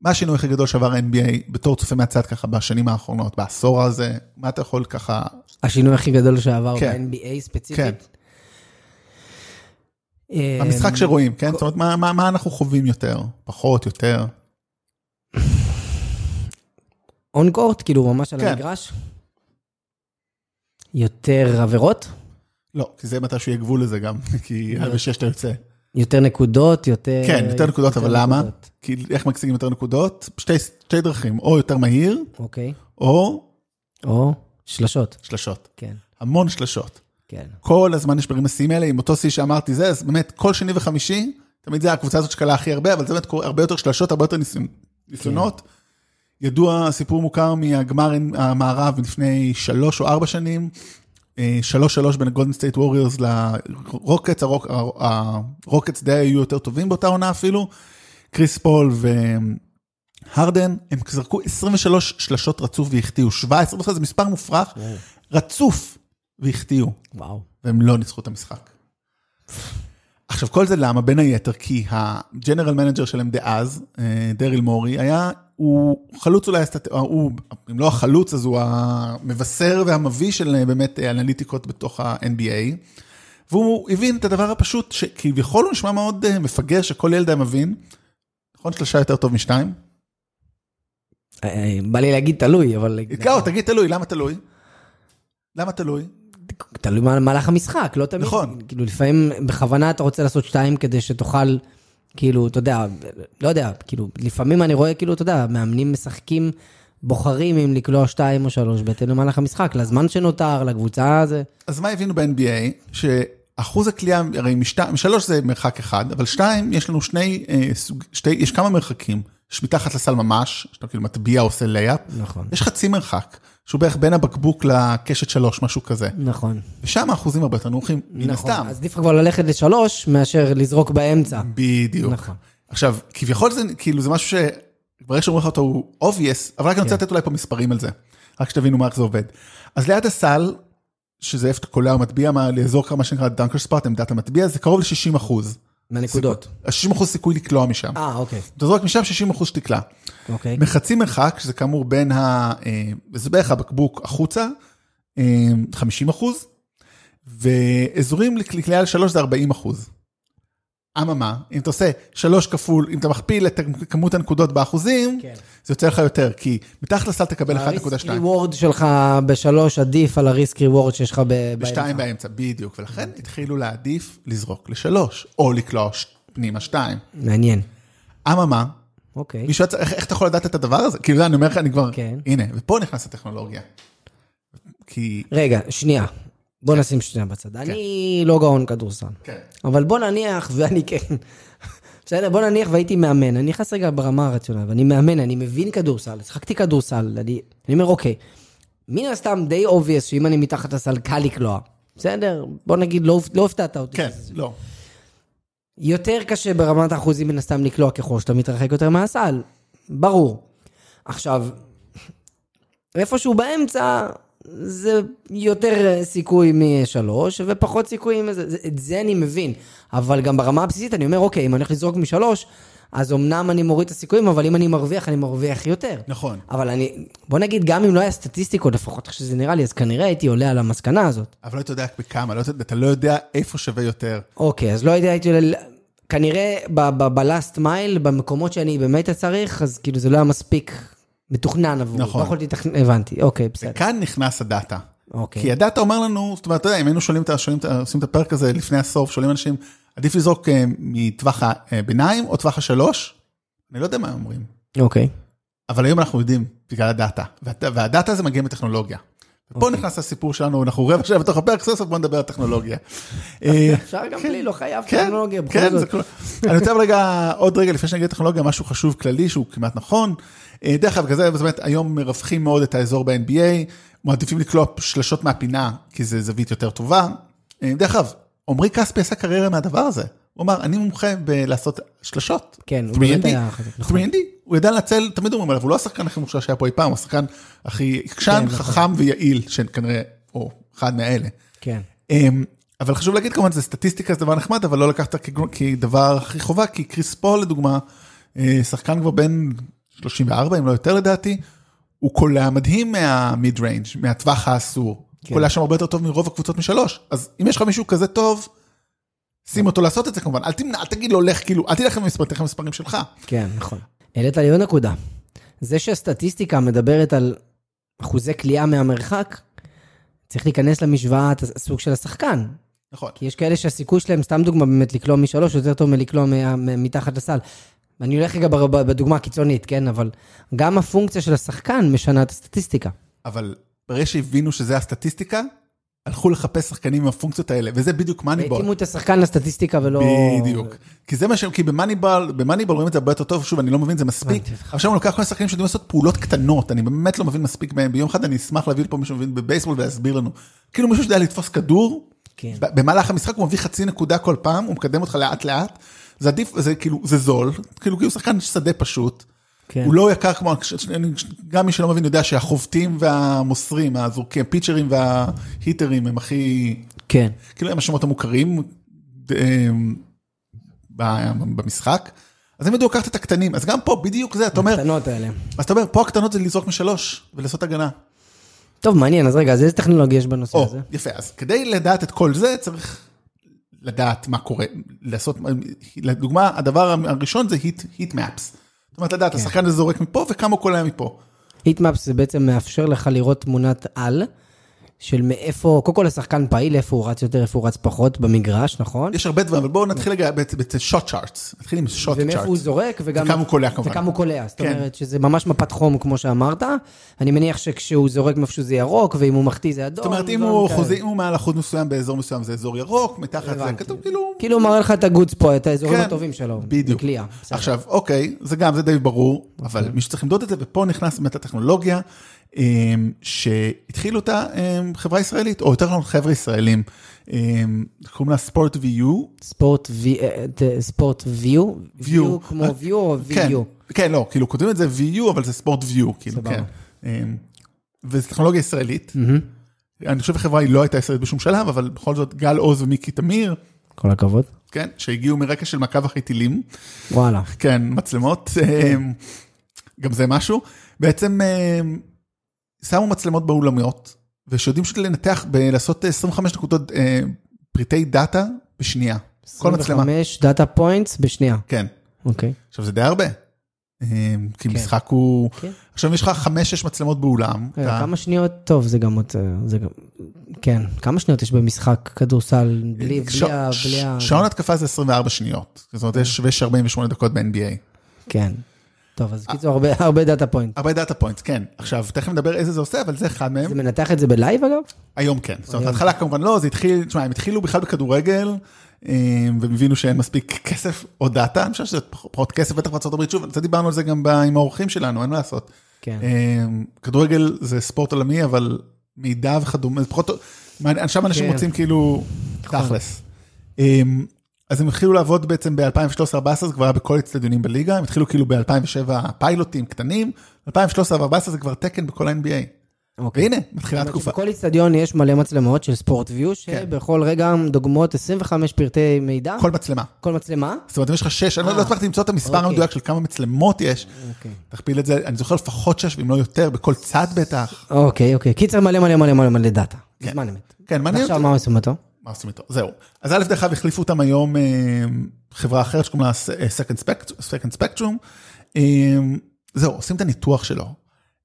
מה השינוי הכי גדול שעבר ה-NBA בתור צופה מהצד ככה בשנים האחרונות, בעשור הזה, מה אתה יכול ככה... השינוי הכי גדול שעבר כן. ב-NBA ספציפית? כן. אמ, המשחק שרואים, כן? זאת אומרת, מה, מה, מה אנחנו חווים יותר? פחות, יותר? און קורט, כאילו ממש על כן. המגרש? יותר עבירות? לא, כי זה מתי שיהיה גבול לזה גם, כי. עד בשש אתה יוצא. יותר נקודות, יותר... כן, יותר נקודות, אבל למה? נקודות. כי איך משיגים יותר נקודות? שתי, שתי דרכים, או יותר מהיר, אוקיי. או או שלשות. שלשות. כן, המון שלשות. כן. כל הזמן נשברים השיאים האלה, עם אותו שיא שאמרתי זה, אז באמת כל שני וחמישי, תמיד זה הקבוצה הזאת שקלעה הכי הרבה, אבל זה באמת קורה- הרבה יותר שלשות, הרבה יותר ניסיונות. ידוע, סיפור מוכר מהגמר המערב לפני שלוש או ארבע שנים, אה, שלוש שלוש בין הגולדן סטייט ווריורס לרוקטס, הרוק- הרוקטס די היו יותר טובים באותה עונה אפילו, קריס פול והרדן, הם זרקו 23 שלשות רצוף והחטיאו, 27, בכלל זה מספר מופרך, רצוף והחטיאו. והם לא ניצחו את המשחק. עכשיו, כל זה למה? בין היתר, כי ה general manager שלהם דאז, אה, דריל מורי, היה, הוא חלוץ אולי, הסטט... הוא, אם לא החלוץ, אז הוא המבשר והמביא של אה, באמת אה, אנליטיקות בתוך ה-NBA, והוא הבין את הדבר הפשוט, שכביכול הוא נשמע מאוד אה, מפגר, שכל ילד היה מבין. נכון שלושה יותר טוב משתיים? אה, אה, בא לי להגיד תלוי, אבל... לא, תגיד תלוי, למה תלוי? למה תלוי? תלוי מה מהלך המשחק, לא תמיד. נכון. כאילו, לפעמים בכוונה אתה רוצה לעשות שתיים כדי שתוכל, כאילו, אתה יודע, לא יודע, כאילו, לפעמים אני רואה, כאילו, אתה יודע, מאמנים משחקים, בוחרים אם לקלוע שתיים או שלוש בהתאם למהלך המשחק, לזמן שנותר, לקבוצה הזה. אז מה הבינו ב-NBA? שאחוז הקליעה, הרי משת- משלוש זה מרחק אחד, אבל שתיים, יש לנו שני, אה, שתי, יש כמה מרחקים. יש מתחת לסל ממש, שאתה כאילו מטביע עושה לייאפ. נכון. יש חצי מרחק, שהוא בערך בין הבקבוק לקשת שלוש, משהו כזה. נכון. ושם האחוזים הרבה יותר נמוכים, מן נכון. הסתם. אז עדיף כבר ללכת לשלוש, מאשר לזרוק באמצע. בדיוק. נכון. עכשיו, כביכול זה כאילו זה משהו שברגע שאומרים לך אותו הוא obvious, אבל רק אני רוצה כן. לתת אולי פה מספרים על זה, רק שתבינו מה איך זה עובד. אז ליד הסל, שזה איפה אתה קולע או מטביע, מה- לאזור כמה שנקרא דנקר ספוט, עמדת המטביע, זה קרוב ל-60 אחוז. מהנקודות. 60 אחוז סיכוי לקלוע משם. אה, אוקיי. אתה זורק משם 60 אחוז שתקלע. אוקיי. מחצי מרחק, שזה כאמור בין ה... אה, זה בערך הבקבוק החוצה, אה, 50 אחוז, ואזורים לקליעה לשלוש זה 40 אחוז. אממה, אם אתה עושה שלוש כפול, אם אתה מכפיל את כמות הנקודות באחוזים, כן. זה יוצא לך יותר, כי מתחת לסל תקבל הריסק 1.2. ריוורד שלך בשלוש עדיף על הריסק ריוורד שיש לך ב- בשתיים באמצע, בדיוק, ולכן התחילו להעדיף לזרוק לשלוש, או לקלוע פנימה שתיים. מעניין. אממה, אוקיי. מישהו איך איך אתה יכול לדעת את הדבר הזה? כאילו, אני אומר לך, אני כבר, כן. הנה, ופה נכנס הטכנולוגיה. כי, רגע, שנייה. בוא נשים שנייה בצד. אני לא גאון כדורסל. כן. אבל בוא נניח, ואני כן. בסדר, בוא נניח והייתי מאמן. אני נכנס רגע ברמה הרציונלית, ואני מאמן, אני מבין כדורסל, שיחקתי כדורסל, אני, אני אומר, אוקיי, מן הסתם די obvious שאם אני מתחת לסל קל לקלוע. בסדר? בוא נגיד, לא, לא הפתעת אותי. כן, לא. יותר קשה ברמת האחוזים מן הסתם לקלוע ככל שאתה מתרחק יותר מהסל. ברור. עכשיו, איפשהו באמצע, זה יותר סיכוי משלוש, ופחות סיכוי מזה, זה- את זה אני מבין. אבל גם ברמה הבסיסית אני אומר, אוקיי, אם אני הולך לזרוק משלוש, אז אמנם אני מוריד את הסיכויים, אבל אם אני מרוויח, אני מרוויח יותר. נכון. אבל אני, בוא נגיד, גם אם לא היה סטטיסטיקות, לפחות איך שזה נראה לי, אז כנראה הייתי עולה על המסקנה הזאת. אבל לא אתה יודע בכמה, לא, יודע- אתה לא יודע איפה שווה יותר. אוקיי, אז לא הייתי, הייתי עולה, כנראה בלאסט מייל, במקומות שאני באמת צריך, אז כאילו זה לא היה מספיק מתוכנן עבורי. נכון. לא יכולתי לתכנן, הבנתי, אוקיי, בסדר. כאן נכנס הדאטה. אוקיי. כי הדאטה אומר לנו, זאת אומרת, אתה יודע, אם היינו שואלים, שואלים, עושים את הפרק הזה לפני הסוף, שואלים אנשים, עדיף לזרוק אה, מטווח הביניים או טווח השלוש? אני לא יודע מה הם אומרים. אוקיי. אבל היום אנחנו יודעים בגלל הדאטה, והד- והדאטה הזה מגיע מטכנולוגיה. ופה אוקיי. נכנס הסיפור שלנו, אנחנו רבע שעה בתוך הפרק, סוף סוף בוא נדבר על טכנולוגיה. אה, אפשר גם בלי, לא חייב כן, טכנולוגיה, בכל כן, זה זאת. אני רוצה רגע, עוד רגע לפני שנגיד טכנולוגיה, משהו חשוב כללי שהוא כמעט נכון. אה, דרך אגב, כזה, באמת, היום מרווחים מאוד את האזור ב-NBA, מעדיפים לקלוע שלשות מהפינה, כי זה זווית יותר טובה. אה, דרך אגב, עמרי כספי עשה קריירה מהדבר הזה. הוא אמר, אני מומחה בלעשות שלשות. כן, הוא 3&D, באמת היה חזק, נכון. 3&D, הוא ידע לנצל, תמיד אומרים עליו, הוא לא השחקן הכי מוכשר שהיה פה אי פעם, הוא השחקן הכי עקשן, כן, נכון. חכם ויעיל, שכנראה, או אחד מאלה. כן. אמ, אבל חשוב להגיד כמובן, זה סטטיסטיקה זה דבר נחמד, אבל לא לקחת כדבר הכי חובה, כי קריס פול לדוגמה, אה, שחקן כבר בן 34, אם לא יותר לדעתי, הוא קולע מדהים מה mid-range, מהטווח האסור. כן. קולע שם הרבה יותר טוב מרוב הקבוצות משלוש. אז אם יש לך מישהו כזה טוב, שים אותו לעשות את זה כמובן, אל תמנע, אל תגיד לו, לך כאילו, אל תלך עם המספרים, תלך עם המספרים שלך. כן, נכון. העלית לי עוד נקודה. זה שהסטטיסטיקה מדברת על אחוזי כליאה מהמרחק, צריך להיכנס למשוואה הסוג של השחקן. נכון. כי יש כאלה שהסיכוי שלהם, סתם דוגמה, באמת לקלוע משלוש, יותר טוב מלקלוע מתחת לסל. אני הולך רגע בדוגמה הקיצונית, כן? אבל גם הפונקציה של השחקן משנה את הסטטיסטיקה. אבל ברגע שהבינו שזה הסטטיסטיקה, הלכו לחפש שחקנים עם הפונקציות האלה, וזה בדיוק מאניבול. התאימו את השחקן לסטטיסטיקה ולא... בדיוק. כי זה מה ש... כי במאניבול, במאניבול רואים את זה הרבה יותר טוב, שוב, אני לא מבין, זה מספיק. עכשיו הוא לוקח כל מיני שחקנים שיודעים לעשות פעולות קטנות, אני באמת לא מבין מספיק מהם. ביום אחד אני אשמח להביא לפה מישהו שמבין בבייסבול ולהסביר לנו. כאילו מישהו שיודע לתפוס כדור, כן. במהלך המשחק הוא מביא חצי נקודה כל פעם, הוא מקדם אותך לאט לאט. זה עדיף, זה כאילו, זה זול, כאילו כאילו שחקן שדה פשוט. כן. הוא לא יקר כמו, גם מי שלא מבין יודע שהחובטים והמוסרים, הזורקים, הפיצ'רים וההיטרים הם הכי, כן. כאילו הם השמות המוכרים אה, במשחק. אז הם ידעו לקחת את הקטנים, אז גם פה בדיוק זה, אתה אומר, הקטנות האלה. אז אתה אומר, פה הקטנות זה לזרוק משלוש ולעשות הגנה. טוב, מעניין, אז רגע, אז איזה טכנולוגיה יש בנושא או, הזה? יפה, אז כדי לדעת את כל זה צריך לדעת מה קורה, לעשות, לדוגמה, הדבר הראשון זה היט, היט מפס. זאת אומרת, לדעת, השחקן הזה זורק מפה וכמה הוא קולע מפה. היטמאפס זה בעצם מאפשר לך לראות תמונת על של מאיפה, קודם כל השחקן פעיל, איפה הוא רץ יותר, איפה הוא רץ פחות במגרש, נכון? יש הרבה דברים, אבל בואו נתחיל רגע בשוט צ'ארטס. נתחיל עם שוט ומאיפה הוא צ'ארטס. זורק, וגם... וכמה הוא קולע, כמובן. וכמה הוא קולע, זאת כן. אומרת שזה ממש מפת חום, כמו שאמרת. אני מניח שכשהוא זורק מאיפה שזה ירוק, ואם הוא מחטיא זה אדום. זאת אומרת, אם הוא כאלה. חוזי, אם הוא מעל אחוז מסוים באזור מסוים זה אזור ירוק, מתחת זה. כתוב כאילו... כאילו הוא מראה לך את הגוד ספוט, את האזורים כן, הטובים שלו. בדיוק. עכשיו, אוקיי, זה גם, זה די ברור, אוקיי. אבל מישהו צריך למדוד את זה, ופה נכנס באמת הטכנולוגיה, שהתחילו אותה אמ, חברה ישראלית, או יותר נכון חבר'ה ישראלים, אמ, קוראים לה ספורט VU. ספורט וי- אה, אה, ספורט ויו? View. כמו ויו או כן, ויו? כן, לא, כאילו כותבים את זה VU, אבל זה ספורט VU, כאילו. כן. אמ, וזו טכנולוגיה ישראלית. אני חושב שהחברה היא לא הייתה ישראלית בשום שלב, אבל בכל זאת גל עוז ומיקי תמיר, כל הכבוד. כן, שהגיעו מרקע של מעקב אחרי טילים. וואלה. כן, מצלמות, אמ, גם זה משהו. בעצם אמ, שמו מצלמות באולמיות, ושיודעים פשוט לנתח, לעשות 25 נקודות אה, פריטי דאטה בשנייה. כל מצלמה. 25 data points בשנייה. כן. אוקיי. עכשיו זה די הרבה. אמ, כי משחק הוא... כן. עכשיו יש לך 5-6 מצלמות באולם. רגע, אתה- כמה שניות, טוב, זה גם עוד, אה, זה גם, כן, כמה שניות יש במשחק כדורסל בלי, ה- ש- בלי, ה- שעון התקפה זה 24 שניות. זאת אומרת, יש ויש 48 דקות ב-NBA. כן. טוב, אז קיצור, הרבה, data point. הרבה data points, כן. עכשיו, תכף נדבר איזה זה עושה, אבל זה אחד מהם. זה מנתח את זה בלייב אגב? היום כן. זאת אומרת, ההתחלה כמובן לא, זה התחיל, תשמע, הם התחילו בכלל בכדורגל, אה, והם הבינו שאין מספיק כסף או דאטה, אני חושב שזה פח- פחות כסף, בטח בארצות הברית, שוב, זה דיברנו על זה גם עם האורחים שלנו, אין מה לעשות. כן. אה, כדורגל זה ספורט עולמי, אבל מידע וכדומה, זה פחות, שם אנשים כן. רוצים כאילו, תכלס. אה, אז הם התחילו לעבוד בעצם ב-2013-2014, זה כבר היה בכל האצטדיונים בליגה, הם התחילו כאילו ב-2007 פיילוטים קטנים, 2013-2014 זה כבר תקן בכל ה-NBA. אוקיי. והנה, מתחילה התקופה. שבכל איצטדיון יש מלא מצלמות של ספורט ויו, כן. שבכל רגע דוגמות 25 פרטי מידע, כל מצלמה. כל מצלמה. זאת אומרת, אם יש לך שש, אני לא- אה. לא הספקתי למצוא את המספר אוקיי. המדויק של כמה מצלמות יש, אוקיי. תכפיל את זה, אני זוכר לפחות שש, ואם לא יותר, בכל צד בטח. אוקיי, אוקיי. קיצר מלא מלא מלא מלא מלא דאטה. כן. כן, מעניין ועכשיו אותי. מה עושים אותו? מה עושים איתו? זהו. אז א', דרך אגב, החליפו אותם היום אה, חברה אחרת שקוראים לה אה, Second Spect- Second Spectrum. אה, זהו, עושים את הניתוח שלו.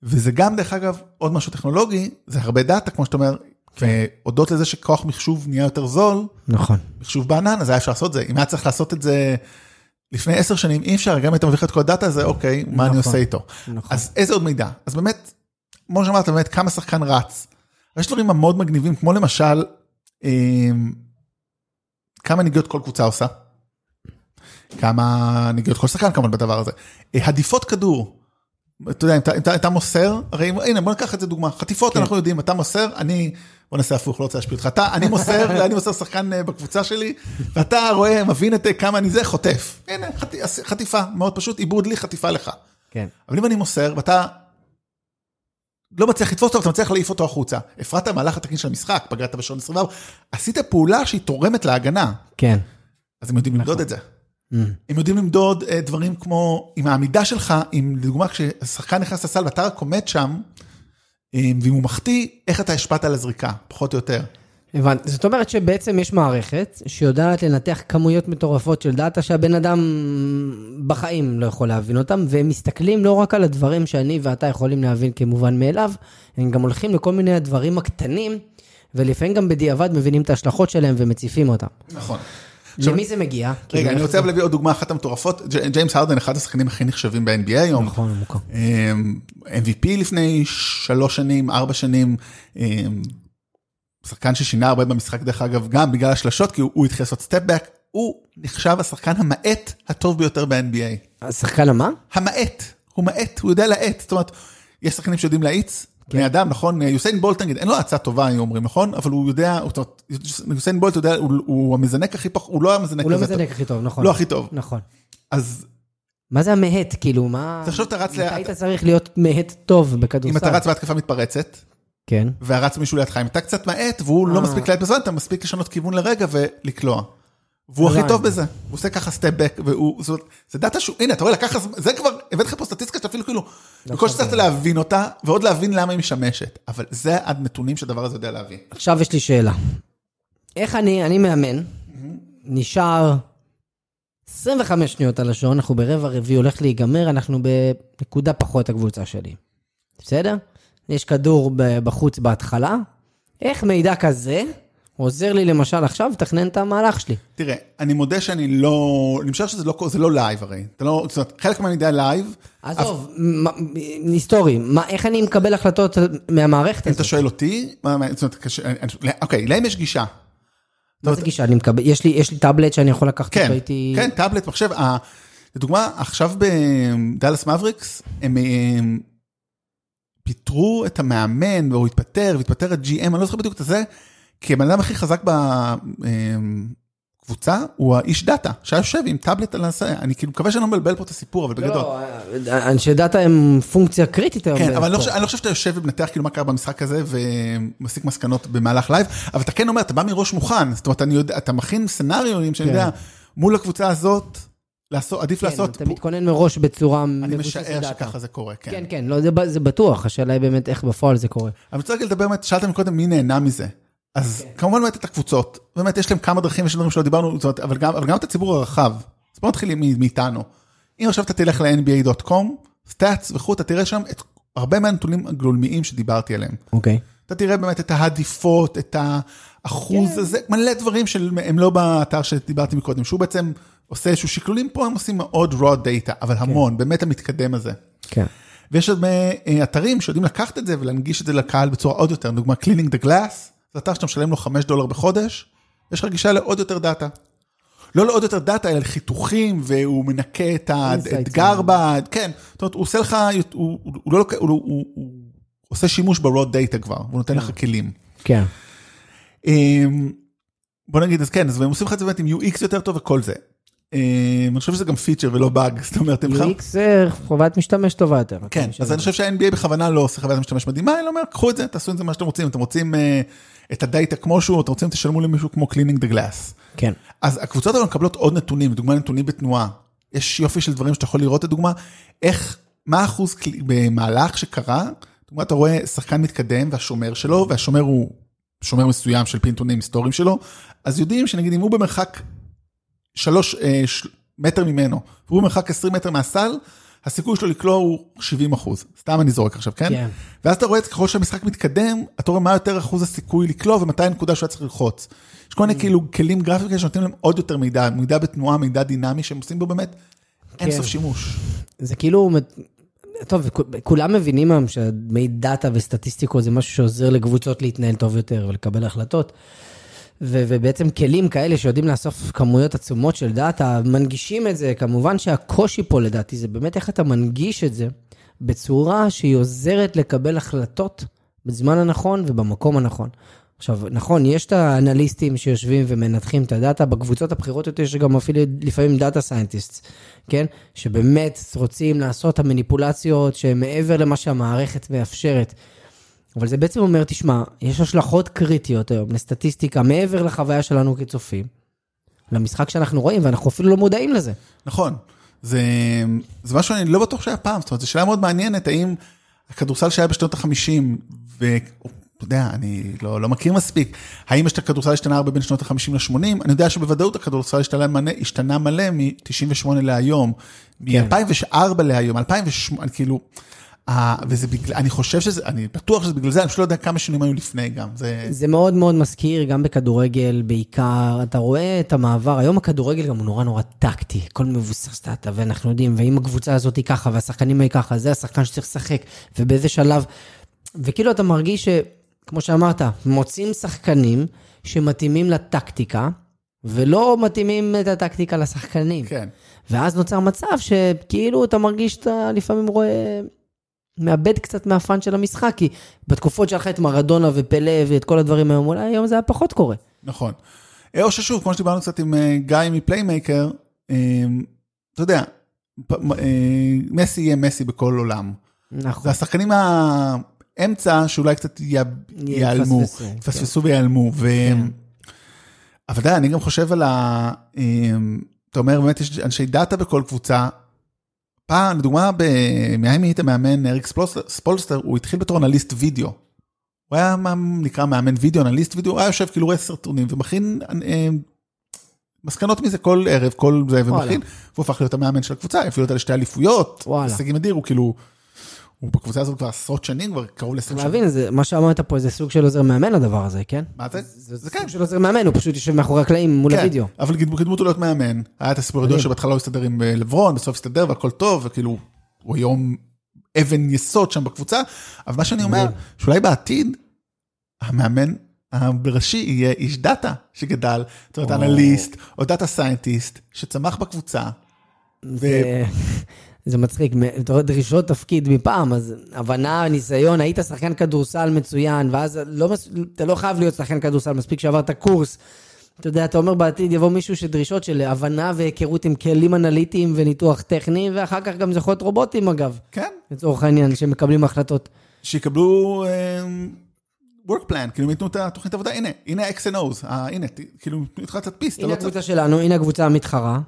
וזה גם, דרך אגב, עוד משהו טכנולוגי, זה הרבה דאטה, כמו שאתה אומר, והודות לזה שכוח מחשוב נהיה יותר זול, נכון. מחשוב בענן, אז היה אפשר לעשות את זה. אם היה צריך לעשות את זה לפני עשר שנים, אי אפשר, גם אם היית מביא לך את כל הדאטה הזה, אוקיי, מה אני נכון. עושה איתו? נכון. אז איזה עוד מידע? אז באמת, כמו שאמרת, באמת, כמה שחקן רץ. יש דברים מאוד מגניבים, כמו למשל, כמה נגיעות כל קבוצה עושה. כמה נגיעות כל שחקן כמובן בדבר הזה. אה, הדיפות כדור. אתה יודע, אם אתה- אם אתה- אתה מוסר, הרי הנה בוא ניקח את זה דוגמה, חטיפות כן. אנחנו יודעים, אתה מוסר, אני, בוא נעשה הפוך, לא רוצה להשפיע אותך, אתה, אני מוסר, אני מוסר שחקן אה, בקבוצה שלי, ואתה רואה, מבין את אה, כמה אני זה, חוטף. הנה, חט- חטיפה, מאוד פשוט, עיבוד לי, חטיפה לך. כן. אבל אם אני מוסר ואתה לא מצליח לתפוס אותו, אתה מצליח להעיף אותו החוצה. הפרעת מהלך התקין של המשחק, פגעת בשעון 24, עשית פעולה שהיא תורמת להגנה, כן. אז הם יודעים למדוד את זה. הם יודעים למדוד אה, דברים כמו, עם העמידה שלך, אם לדוגמה כששחקן נכנס לסל ואתה רק עומד שם, אה, ואם הוא מחטיא, איך אתה השפעת על הזריקה, פחות או יותר. הבנתי. זאת אומרת שבעצם יש מערכת שיודעת לנתח כמויות מטורפות של דאטה שהבן אדם בחיים לא יכול להבין אותם, והם מסתכלים לא רק על הדברים שאני ואתה יכולים להבין כמובן מאליו, הם גם הולכים לכל מיני הדברים הקטנים, ולפעמים גם בדיעבד מבינים את ההשלכות שלהם ומציפים אותם. נכון. עכשיו- למי זה מגיע? כאילו, רגע, אני איך רוצה להביא עוד דוגמה אחת המטורפות, ג'יימס הרדן, אחד השחקנים הכי נחשבים ב-NBA היום. נכון, מוכר. אמ, MVP לפני שלוש שנים, ארבע שנים, אמ, שחקן ששינה הרבה במשחק דרך אגב, גם בגלל השלשות, כי הוא, הוא התחיל לעשות step-back, הוא נחשב השחקן המאט הטוב ביותר ב-NBA. השחקן המה? המאט, הוא מאט, הוא יודע להאט, זאת אומרת, יש שחקנים שיודעים להאיץ, כן. בני אדם, נכון? יוסיין בולט נגיד, אין לו הצעה טובה, היו אומרים, נכון? אבל הוא יודע, זאת אומרת, יוסיין בולט יודע, הוא, הוא המזנק הכי פח, הוא לא המזנק הוא לא הזה טוב. מזנק הכי טוב, נכון. לא הכי טוב. נכון. אז מה זה המהט? כאילו, מה... תחשוב, אתה רץ ל- היית צריך להיות מהט טוב בכדורסל? אם אתה רץ בהתקפה מתפרצת, כן. ורץ מישהו לידך, אם אתה קצת מאט והוא לא אה. מספיק לאט בזמן, אתה מספיק לשנות כיוון לרגע ולקלוע. והוא הכי. טוב בזה, הוא עושה ככה step back, והוא, זאת זה דאטה שהוא, הנה, אתה רואה, לקח, זה כבר, הבאתי לך פה סטטיסטיקה שאתה אפילו כאילו, בכל שצריך להבין אותה, ועוד להבין למה היא משמשת, אבל זה הנתונים שהדבר הזה יודע להביא. עכשיו יש לי שאלה. איך אני, אני מאמן, נשאר 25 שניות על השעון, אנחנו ברבע רביעי הולך להיגמר, אנחנו בנקודה פחות הקבוצה שלי. בסדר? יש כדור בחוץ בהתחלה. איך מידע כזה עוזר לי למשל עכשיו לתכנן את המהלך שלי? תראה, אני מודה שאני לא, אני חושב שזה לא, לא לייב הרי. אתה לא, זאת אומרת, חלק מהמידע לייב, עזוב, מה- היסטורי, מה- איך אני מקבל החלטות מהמערכת אם אתה הזאת? שואל אותי, מה- מה- זאת אומרת, קשה- אני- אוקיי, להם יש גישה. מה זה גישה? אני מקבל, יש לי, יש לי טאבלט שאני יכול לקחת כן, אותו איתי... כן, טאבלט, מחשב. לדוגמה, עכשיו בדאלאס מבריקס, הם הם פיטרו את המאמן, או התפטר, והתפטר את GM, אני לא זוכר בדיוק את זה, כי הבן אדם הכי חזק בקבוצה הוא האיש דאטה, שהיה יושב עם טאבלט על הנושא, אני כאילו מקווה שאני לא מבלבל פה את הסיפור, אבל בגדול. לא, אנשי דאטה הם פונקציה קריטית היום. כן, אבל אני לא. חושב- אני לא חושב שאתה יושב ומנתח כאילו מה קרה במשחק הזה ומסיק מסקנות במהלך לייב, אבל אתה כן אומר, אתה בא מראש מוכן, זאת אומרת, אני יודע, אתה מכין סצנריונים שאני כן. יודע, מול הקבוצה הזאת, לעשות, עדיף כן, לעשות, אתה מתכונן מראש בצורה אני משער. שככה זה קורה, כן. כן, כן, לא, זה זה בטוח, השאלה היא באמת איך בפועל זה קורה. אני רוצה רגע לדבר באמת, שאלת מקודם מי נהנה מזה. אז כן. כמובן באמת את הקבוצות, באמת יש להם כמה דרכים, יש דברים שלא דיברנו, זאת אומרת, אבל גם, אבל גם את הציבור הרחב. אז בוא נתחיל מאיתנו. אם עכשיו אתה תלך ל-NBA.com, סטאצ וכו', אתה תראה שם את הרבה מהנתונים הגלולמיים שדיברתי עליהם. אוקיי. אתה תראה באמת את העדיפות, את האחוז כן. הזה, מלא דברים שהם לא באתר שדיברתי מקודם, שהוא בעצם עושה איזשהו שקלולים פה, הם עושים מאוד raw data, אבל המון, באמת המתקדם הזה. כן. ויש הרבה אה, אתרים שיודעים לקחת את זה ולהנגיש את זה לקהל בצורה עוד יותר, לדוגמה Cleaning the Glass, זה אתר שאתה משלם לו 5 דולר בחודש, יש לך גישה לעוד יותר דאטה. לא לעוד יותר דאטה, אלא לחיתוכים, והוא מנקה את. האתגר, כן, זאת אומרת, הוא עושה לך, הוא, הוא, הוא לא לוקח, הוא, הוא, הוא עושה שימוש ב-raw data כבר, הוא נותן לך כלים. כן. אמ, בוא נגיד אז כן, אז הם עושים לך את זה באמת עם UX יותר טוב וכל זה. אמ, אני חושב שזה גם פיצ'ר ולא באג, זאת אומרת, הם UX זה חובת משתמש טובה יותר. כן, אז אני חושב שה-NBA בכוונה לא עושה חוויית משתמש מדהימה, אלא אומר, קחו את זה, תעשו את זה מה שאתם רוצים, אתם רוצים אה, את הדאטה כמו שהוא, אתם רוצים, תשלמו למישהו כמו cleaning the glass. כן. אז הקבוצות האלה מקבלות עוד נתונים, לדוגמה נתונים בתנועה. יש יופי של דברים שאתה יכול לראות, לדוגמה, איך, מה האחוז במהלך שקרה, לדוגמה, אתה רואה שחקן מתקדם והשומר שלו, והשומר הוא שומר מסוים של פי נתונים היסטוריים שלו, אז יודעים שנגיד אם הוא במרחק שלוש אה, של... מטר ממנו, והוא במרחק 20 מטר מהסל, הסיכוי שלו לקלוע הוא 70 אחוז. סתם אני זורק עכשיו, כן? כן. ואז אתה רואה את ככל שהמשחק מתקדם, אתה רואה מה יותר אחוז הסיכוי לקלוע ומתי הנקודה שהוא היה צריך ללחוץ. יש כל מיני כאילו כלים גרפיים כאלה שנותנים להם עוד יותר מידע, מידע בתנועה, מידע דינמי, שהם עושים בו באמת אין כן. סוף שימוש. זה כאילו, טוב, כולם מבינים היום שדאטה וסטטיסטיקות זה משהו שעוזר לקבוצות להתנהל טוב יותר ולקבל החלטות. ו- ובעצם כלים כאלה שיודעים לאסוף כמויות עצומות של דאטה, מנגישים את זה, כמובן שהקושי פה לדעתי זה באמת איך אתה מנגיש את זה בצורה שהיא עוזרת לקבל החלטות בזמן הנכון ובמקום הנכון. עכשיו, נכון, יש את האנליסטים שיושבים ומנתחים את הדאטה, בקבוצות הבכירות יותר יש גם אפילו לפעמים data scientist, כן? שבאמת רוצים לעשות את המניפולציות שהן מעבר למה שהמערכת מאפשרת. אבל זה בעצם אומר, תשמע, יש השלכות קריטיות היום לסטטיסטיקה מעבר לחוויה שלנו כצופים, למשחק שאנחנו רואים, ואנחנו אפילו לא מודעים לזה. נכון. זה, זה משהו שאני לא בטוח שהיה פעם, זאת אומרת, זו שאלה מאוד מעניינת, האם הכדורסל שהיה בשנות ה-50, ואתה יודע, אני לא, לא מכיר מספיק, האם יש את הכדורסל השתנה הרבה בין שנות ה-50 ל-80? אני יודע שבוודאות הכדורסל השתנה מלא, השתנה מלא מ-98 להיום, מ-2004 להיום, 2008, כאילו, וזה בגלל, אני חושב שזה, אני בטוח שזה בגלל זה, אני פשוט לא יודע כמה שנים היו לפני גם, זה... זה מאוד מאוד מזכיר, גם בכדורגל בעיקר, אתה רואה את המעבר, היום הכדורגל גם הוא נורא נורא טקטי, הכל מבוסס דאטה, ואנחנו יודעים, ואם הקבוצה הזאת היא ככה, והשחקנים היא ככה, זה השחקן שצריך לשחק, ובאיזה שלב, וכאילו אתה מרגיש ש, כמו שאמרת, מוצאים שחקנים שמתאימים לטקטיקה, ולא מתאימים את הטקטיקה לשחקנים. כן. ואז נוצר מצב שכאילו אתה מרגיש שאתה לפעמים רואה, מאבד קצת מהפאן של המשחק, כי בתקופות שהיה לך את מרדונה ופלא ואת כל הדברים היום, אולי היום זה היה פחות קורה. נכון. או ששוב, כמו שדיברנו קצת עם אה, גיא מפליימייקר, אה, אתה יודע, אה, מסי יהיה מסי בכל עולם. נכון. זה השחקנים האמצע שאולי קצת ייעלמו, יפספסו, כן. ויעלמו. ו... אבל אתה יודע, אני גם חושב על ה... אה, אתה אומר, באמת יש אנשי דאטה בכל קבוצה. פעם, לדוגמה, במיאמי היית מאמן אריק ספולסטר, הוא התחיל בתור אנליסט וידאו. הוא היה מה נקרא מאמן וידאו, אנליסט וידאו, הוא היה יושב כאילו רואה סרטונים ומכין אה, מסקנות מזה כל ערב, כל זה. ומכין, והוא הפך להיות המאמן של הקבוצה, הביא אותה לשתי אליפויות. הישגים אדיר, הוא כאילו, הוא בקבוצה הזאת כבר עשרות שנים, כבר קרוב ל-20 צריך שנה. להבין, זה- מה שאמרת פה זה סוג של עוזר מאמן הדבר הזה, כן? מה זה? זה זה כן. סוג של עוזר מאמן, הוא פשוט יושב מאחורי הקלעים מול כן, הוידאו. אבל קדמו אותו להיות מאמן, היה את הסיפור הידוע שבהתחלה הוא הסתדר עם אה, לברון, בסוף הסתדר והכל טוב, וכאילו, הוא היום אבן יסוד שם בקבוצה, אבל מה שאני אומר, שאולי בעתיד, המאמן הראשי יהיה איש דאטה שגדל, זאת אומרת, או. אנליסט, או data scientist, שצמח בקבוצה, זה- זה מצחיק, דרישות תפקיד מפעם, אז הבנה, ניסיון, היית שחקן כדורסל מצוין, ואז לא, מס- אתה לא חייב להיות שחקן כדורסל, מספיק שעברת קורס. אתה יודע, אתה אומר בעתיד יבוא מישהו שדרישות של הבנה והיכרות עם כלים אנליטיים וניתוח טכני, ואחר כך גם זה יכול להיות רובוטים אגב, כן, לצורך העניין, שמקבלים החלטות. שיקבלו אה, work plan, כאילו, ייתנו את התוכנית עבודה, הנה, הנה ה-X and O's, אה, הנה, כאילו, התחלת להדפיס, אתה הנה לא צריך, הקבוצה שלנו, הנה הקבוצה המתחרה.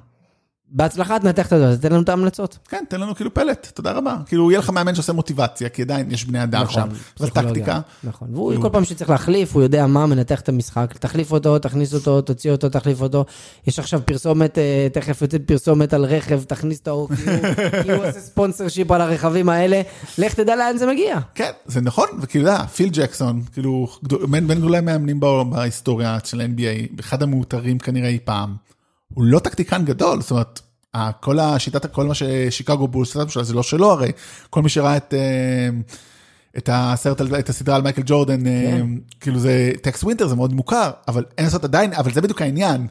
בהצלחה תנתח את זה, תן לנו את ההמלצות. כן, תן לנו כאילו פלט, תודה רבה. כאילו, יהיה לך מאמן שעושה מוטיבציה, כי עדיין יש בני אדם שם, פסיכולוגיה. וטקטיקה. נכון, והוא כל פעם שצריך להחליף, הוא יודע מה, מנתח את המשחק, תחליף אותו, תכניס אותו, תוציא אותו, תחליף אותו. יש עכשיו פרסומת, אה, תכף יוצאת פרסומת על רכב, תכניס את האור, כי הוא- עושה ספונסר שיפ על הרכבים האלה, לך תדע לאן זה מגיע. כן, זה נכון, וכאילו, אתה פיל ג'קסון, כאילו, בין גדולי המאמנים בהיסטוריה של ה-NBA, אחד המאותרים כנראה אי פעם, הוא לא טקטיקן גדול, זאת אומרת, כל השיטת, כל מה ששיקגו בולס, עשתה, זה לא שלו הרי, כל מי שראה את... אה, את הסרט, את הסדרה על מייקל ג'ורדן, אה, כן. כאילו זה טקס ווינטר, זה מאוד מוכר, אבל אין לעשות עדיין, אבל זה בדיוק העניין.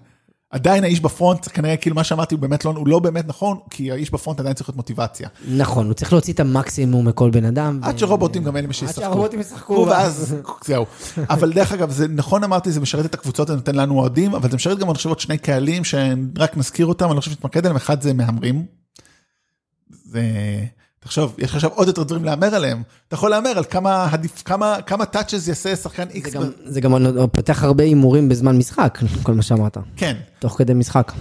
עדיין האיש ב front, כנראה כאילו מה שאמרתי הוא באמת לא, הוא לא באמת נכון, כי האיש ב front עדיין צריך להיות מוטיבציה. נכון, הוא צריך להוציא את המקסימום מכל בן אדם. עד שרובוטים גם אלה עד שישחקו. שהרובוטים ישחקו. ואז זהו. אבל דרך אגב, זה נכון אמרתי, זה משרת את הקבוצות, זה נותן לנו אוהדים, אבל זה משרת גם, אני חושב, עוד שני קהלים שרק נזכיר אותם, אני לא חושב שנתמקד עליהם, אחד זה מהמרים. זה... תחשוב, יש לך עכשיו עוד יותר דברים להמר עליהם. אתה יכול להמר על כמה עדיף, כמה, כמה touches יעשה שחקן זה איקס. גם- זה גם פותח הרבה הימורים בזמן משחק, כל מה שאמרת. כן. תוך כדי משחק.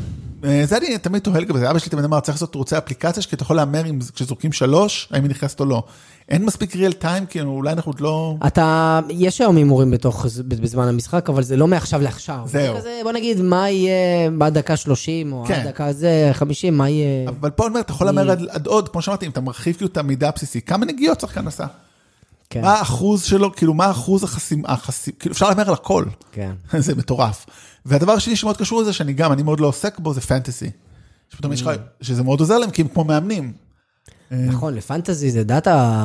אה, זה אני תמיד תוהה לגבי זה, אבא שלי תמיד אמר, צריך לעשות ערוצי אפליקציה, כי אתה יכול להמר כשזורקים שלוש, האם היא נכנסת או לא. אין מספיק ריאל טיים, כאילו אולי אנחנו עוד לא... אתה, יש היום הימורים בתוך, בזמן המשחק, אבל זה לא מעכשיו לעכשיו. זהו. זה כזה, בוא נגיד, מה יהיה בעד דקה 30, או כן. עד דקה זה 50, מה יהיה... אבל פה אני אומר, אתה יכול להמר עד, עד עוד, כמו שאמרתי, אם אתה מרחיב כאילו את המידע הבסיסי, כמה נגיעות שחקן עשה? כן, מה האחוז שלו, כאילו מה האחוז החסים, החסים, כאילו אפשר להמר על הכל, כן. זה מטורף. והדבר השני שמאוד קשור לזה, שאני גם, אני מאוד לא עוסק בו, זה פנטסי. שפתאום יש לך, שזה מאוד עוזר להם, כי הם כמו מאמנים. נכון, לפנטזי זה דאטה...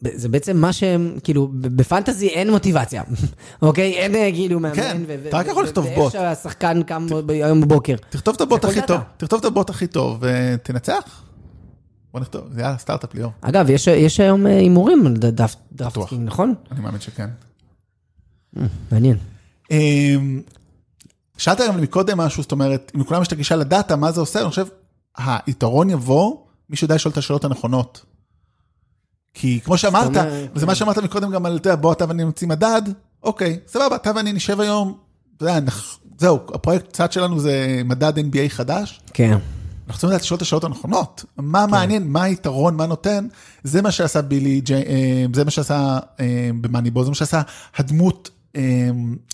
זה בעצם מה שהם, כאילו, בפנטזי אין מוטיבציה, אוקיי? אין אה, כאילו מאמן. כן, אתה רק יכול לכתוב ואיך בוט. שהשחקן קם היום בבוקר. תכתוב את הבוט הכי. טוב, תכתוב את הבוט הכי טוב ותנצח. בוא נכתוב, זה יאללה, סטארט-אפ ליאור, אגב, יש- יש היום אה, הימורים על דף- DraftKings, נכון? אני מאמין שכן. מעניין. אמ, שאלת גם מקודם משהו, זאת אומרת, אם לכולם יש את הגישה לדאטה, מה זה עושה? אני חושב, היתרון יבוא, מי שיודע לשאול את השאלות הנכונות. כי כמו שאמרת, אומרת, וזה מה שאמרת מקודם גם על, אתה יודע, בוא אתה ואני נמציא מדד, אוקיי, סבבה, אתה ואני נשב היום, אתה יודע, זהו, הפרויקט צד שלנו זה מדד NBA חדש, כן. אנחנו צריכים לדעת לשאול את השאלות הנכונות. מה מעניין, מה היתרון, מה נותן, זה מה שעשה בילי, ג'יי, אה, זה מה שעשה אה, במאניבול, זה מה שעשה הדמות,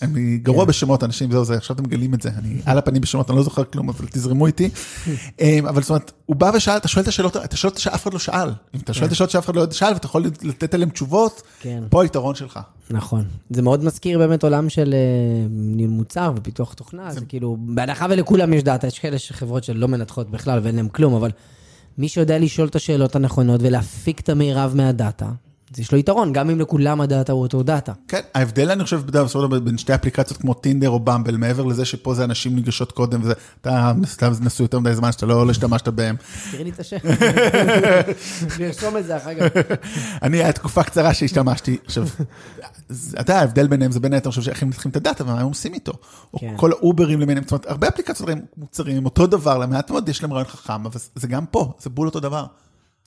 אני גרוע בשמות אנשים, זהו זה, עכשיו אתם מגלים את זה, אני על הפנים בשמות, אני לא זוכר כלום, אבל תזרמו איתי. אה, אבל זאת אומרת, הוא בא ושאל, אתה שואל את השאלות, את השאלות שאף אחד לא שאל. אם אתה שואל את השאלות שאף אחד לא שאל, ואתה יכול לתת עליהן תשובות, כן. פה היתרון שלך. נכון. זה מאוד מזכיר באמת עולם של אה, ניהול מוצר ופיתוח תוכנה, זה כאילו, בהנחה ולכולם יש דאטה, יש כאלה חברות שלא מנתחות בכלל ואין להם כלום, אבל מי שיודע לשאול את השאלות הנכונות ולהפיק את המירב מהדאטה, אז יש לו יתרון, גם אם לכולם הדאטה הוא אותו דאטה. כן, ההבדל אני חושב בדרך כלל בין שתי אפליקציות כמו טינדר או במבל, מעבר לזה שפה זה אנשים ניגשות קודם, וזה, אתה סתם נשוי יותר מדי זמן שאתה לא לא השתמשת בהם. תראי לי את השם. נרשום את זה אחר כך. אני, היה תקופה קצרה שהשתמשתי. עכשיו, אתה יודע, ההבדל ביניהם זה בין היתר, אני חושב, שאיך הם מנתחים את הדאטה ומה הם עושים איתו. או כן. כל האוברים למיניהם, זאת אומרת, הרבה אפליקציות מוצרים, הם אותו דבר, למעט מאוד יש להם רעיון חכם, אבל זה גם פה, זה בול אותו דבר.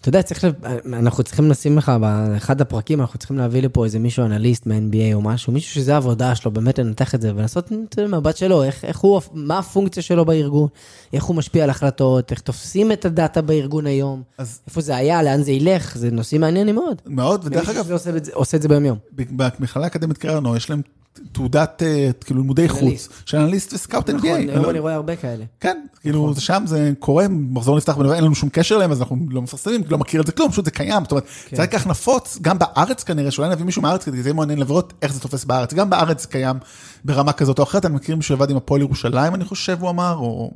אתה יודע, צריך, אנחנו צריכים לשים לך, באחד הפרקים, אנחנו צריכים להביא לפה איזה מישהו אנליסט מה-NBA או משהו, מישהו שזה העבודה שלו, באמת לנתח את זה, ולעשות את זה מהבת שלו, איך, איך הוא, מה הפונקציה שלו בארגון, איך הוא משפיע על החלטות, איך תופסים את הדאטה בארגון היום, אז איפה זה היה, לאן זה ילך, זה נושאים מעניינים מאוד. מאוד, ודרך מישהו אגב, שזה עושה את זה- עושה את זה ביום-יום. במכללה האקדמית קרנו, יש להם תעודת, אה, כאילו לימודי חוץ. של אנליסט וסקאוט NBA. נכון, היום אני רואה הרבה כאלה. כן, כאילו שם זה קורה, מחזור נפתח בנובמבר, אין לנו שום קשר אליהם, אז אנחנו לא מפרסמים, לא מכיר את זה כלום, פשוט זה קיים, זאת אומרת, כן. זה היה כך נפוץ, גם בארץ כנראה, שאולי נביא מישהו מהארץ, כדי זה יהיה מעניין לראות איך זה תופס בארץ, גם בארץ קיים ברמה כזאת או אחרת, אני מכיר מישהו שעבד עם הפועל ירושלים, אני חושב, הוא אמר, או...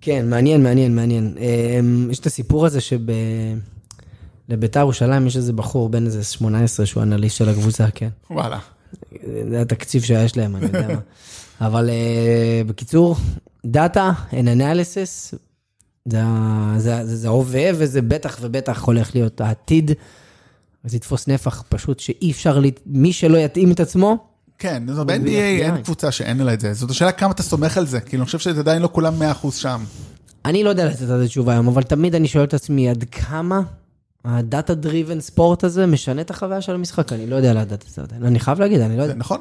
כן, מעניין, מעניין, מעניין. אמ, יש את הסיפור הזה שב... לביתר ירושלים יש איזה בחור בן איזה 18 שהוא אנליסט של הקבוצה, כן. וואלה. זה התקציב שיש להם, אני יודע מה. אבל אה, בקיצור, data and analysis, זה זה- זה זה ההווה וזה בטח ובטח הולך להיות העתיד. זה יתפוס נפח פשוט שאי אפשר, לה- מי שלא יתאים את עצמו, כן, FBI. אין קבוצה שאין לה את זה, זאת השאלה כמה אתה סומך על זה, כאילו, אני חושב שזה עדיין לא כולם 100% שם. אני לא יודע לתת על זה תשובה היום, אבל תמיד אני שואל את עצמי עד כמה ה data driven sport הזה משנה את החוויה של המשחק, אני לא יודע לדעת את זה עדיין. אני חייב להגיד, אני לא יודע. נכון?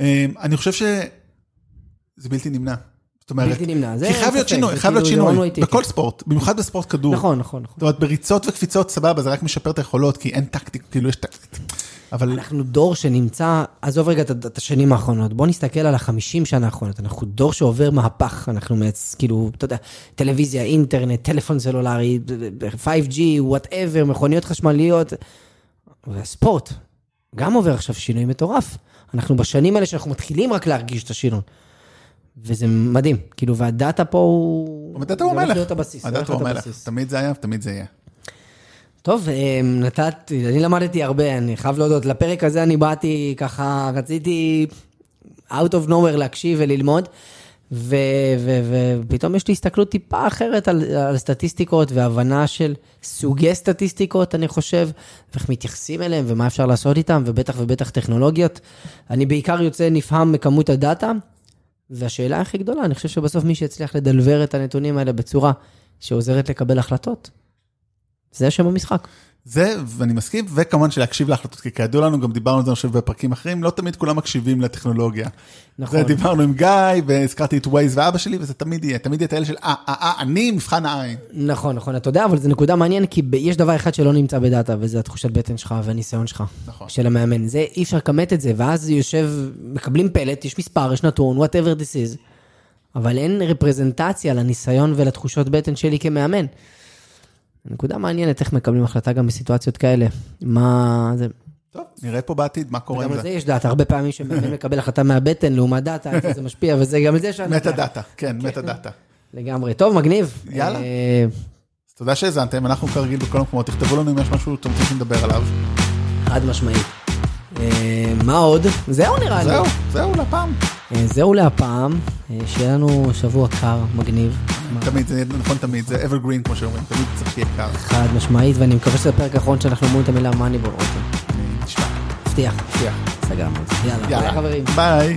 אמ, אני חושב שזה בלתי נמנע. זאת אומרת, בלתי נמנע. זה כי חייב להיות שינוי, חייב להיות כאילו שינוי. בכל ספורט, במיוחד בספורט כדור. נכון, נכון, נכון. זאת אומרת, בריצות וקפיצות, סבבה, זה רק משפר את היכולות, כי אין טקטיק, כאילו יש טקטיק. אבל אנחנו דור שנמצא, עזוב רגע את- השנים האחרונות, בוא נסתכל על החמישים שנה האחרונות, אנחנו דור שעובר מהפך, אנחנו מעץ, כאילו, אתה יודע, טלוויזיה, אינטרנט, טלפון סלולרי, 5G, whatever, מכוניות חשמליות, והספורט, גם עובר עכשיו שינוי מטורף. אנחנו בשנים האלה שאנחנו מתחילים רק להרגיש את השינוי. וזה מדהים, כאילו, והדאטה פה הוא... הדאטה הוא המלך. הדאטה הוא המלך. תמיד זה היה, תמיד זה יהיה. טוב, אה, נתתי, אני למדתי הרבה, אני חייב להודות, לפרק הזה אני באתי ככה, רציתי out of nowhere להקשיב וללמוד, ו- ו- ופתאום יש לי הסתכלות טיפה אחרת על, על סטטיסטיקות והבנה של סוגי סטטיסטיקות, אני חושב, ואיך מתייחסים אליהם ומה אפשר לעשות איתם, ובטח ובטח טכנולוגיות. אני בעיקר יוצא נפעם מכמות הדאטה, והשאלה הכי גדולה, אני חושב שבסוף מי שיצליח לדלבר את הנתונים האלה בצורה שעוזרת לקבל החלטות, זה שם המשחק. זה, ואני מסכים, וכמובן שלהקשיב להחלטות, כי כידוע לנו, גם דיברנו על זה, אני חושב, בפרקים אחרים, לא תמיד כולם מקשיבים לטכנולוגיה. נכון. זה דיברנו עם גיא, והזכרתי את ווייז ואבא שלי, וזה תמיד יהיה, תמיד יהיה את האלה של, אה, אה, אה, אני מבחן העין. נכון, נכון, אתה יודע, אבל זו נקודה מעניינת, כי יש דבר אחד שלא נמצא בדאטה, וזה התחושת בטן שלך והניסיון שלך. נכון. של המאמן. זה, אי אפשר לכמת את זה, ואז יושב, מקבלים פלט, יש מספר, יש נתון, whatever this is, אבל אין רפרזנטציה לניסיון ולתחושות בטן שלי כמאמן. נקודה מעניינת איך מקבלים החלטה גם בסיטואציות כאלה. מה זה... טוב, נראה פה בעתיד מה קורה גם עם על זה זה. יש דאטה, הרבה פעמים שמאמן מקבל החלטה מהבטן לעומת דאטה, איך זה משפיע, וזה גם את זה שאני... מטה דאטה, כן, מטה דאטה. לגמרי. טוב, מגניב. יאללה. אה, אז תודה שהאזנתם, אנחנו כרגיל בכל המקומות, תכתבו לנו אם יש משהו שאתם רוצים שנדבר עליו. חד משמעית. אה, מה עוד? זהו נראה לי. זהו, זהו לפעם. אה, זהו להפעם, אה, שיהיה לנו שבוע קר, מגניב. תמיד, זה נכון תמיד, זה evergreen כמו שאומרים, תמיד צריך שיהיה קר. חד משמעית, ואני מקווה שזה הפרק האחרון שאנחנו אומרים את המילה מאניבול רותם. נשמע, מבטיח. מבטיח. סגרנו את זה. יאללה, ביי יאללה, חברים. ביי.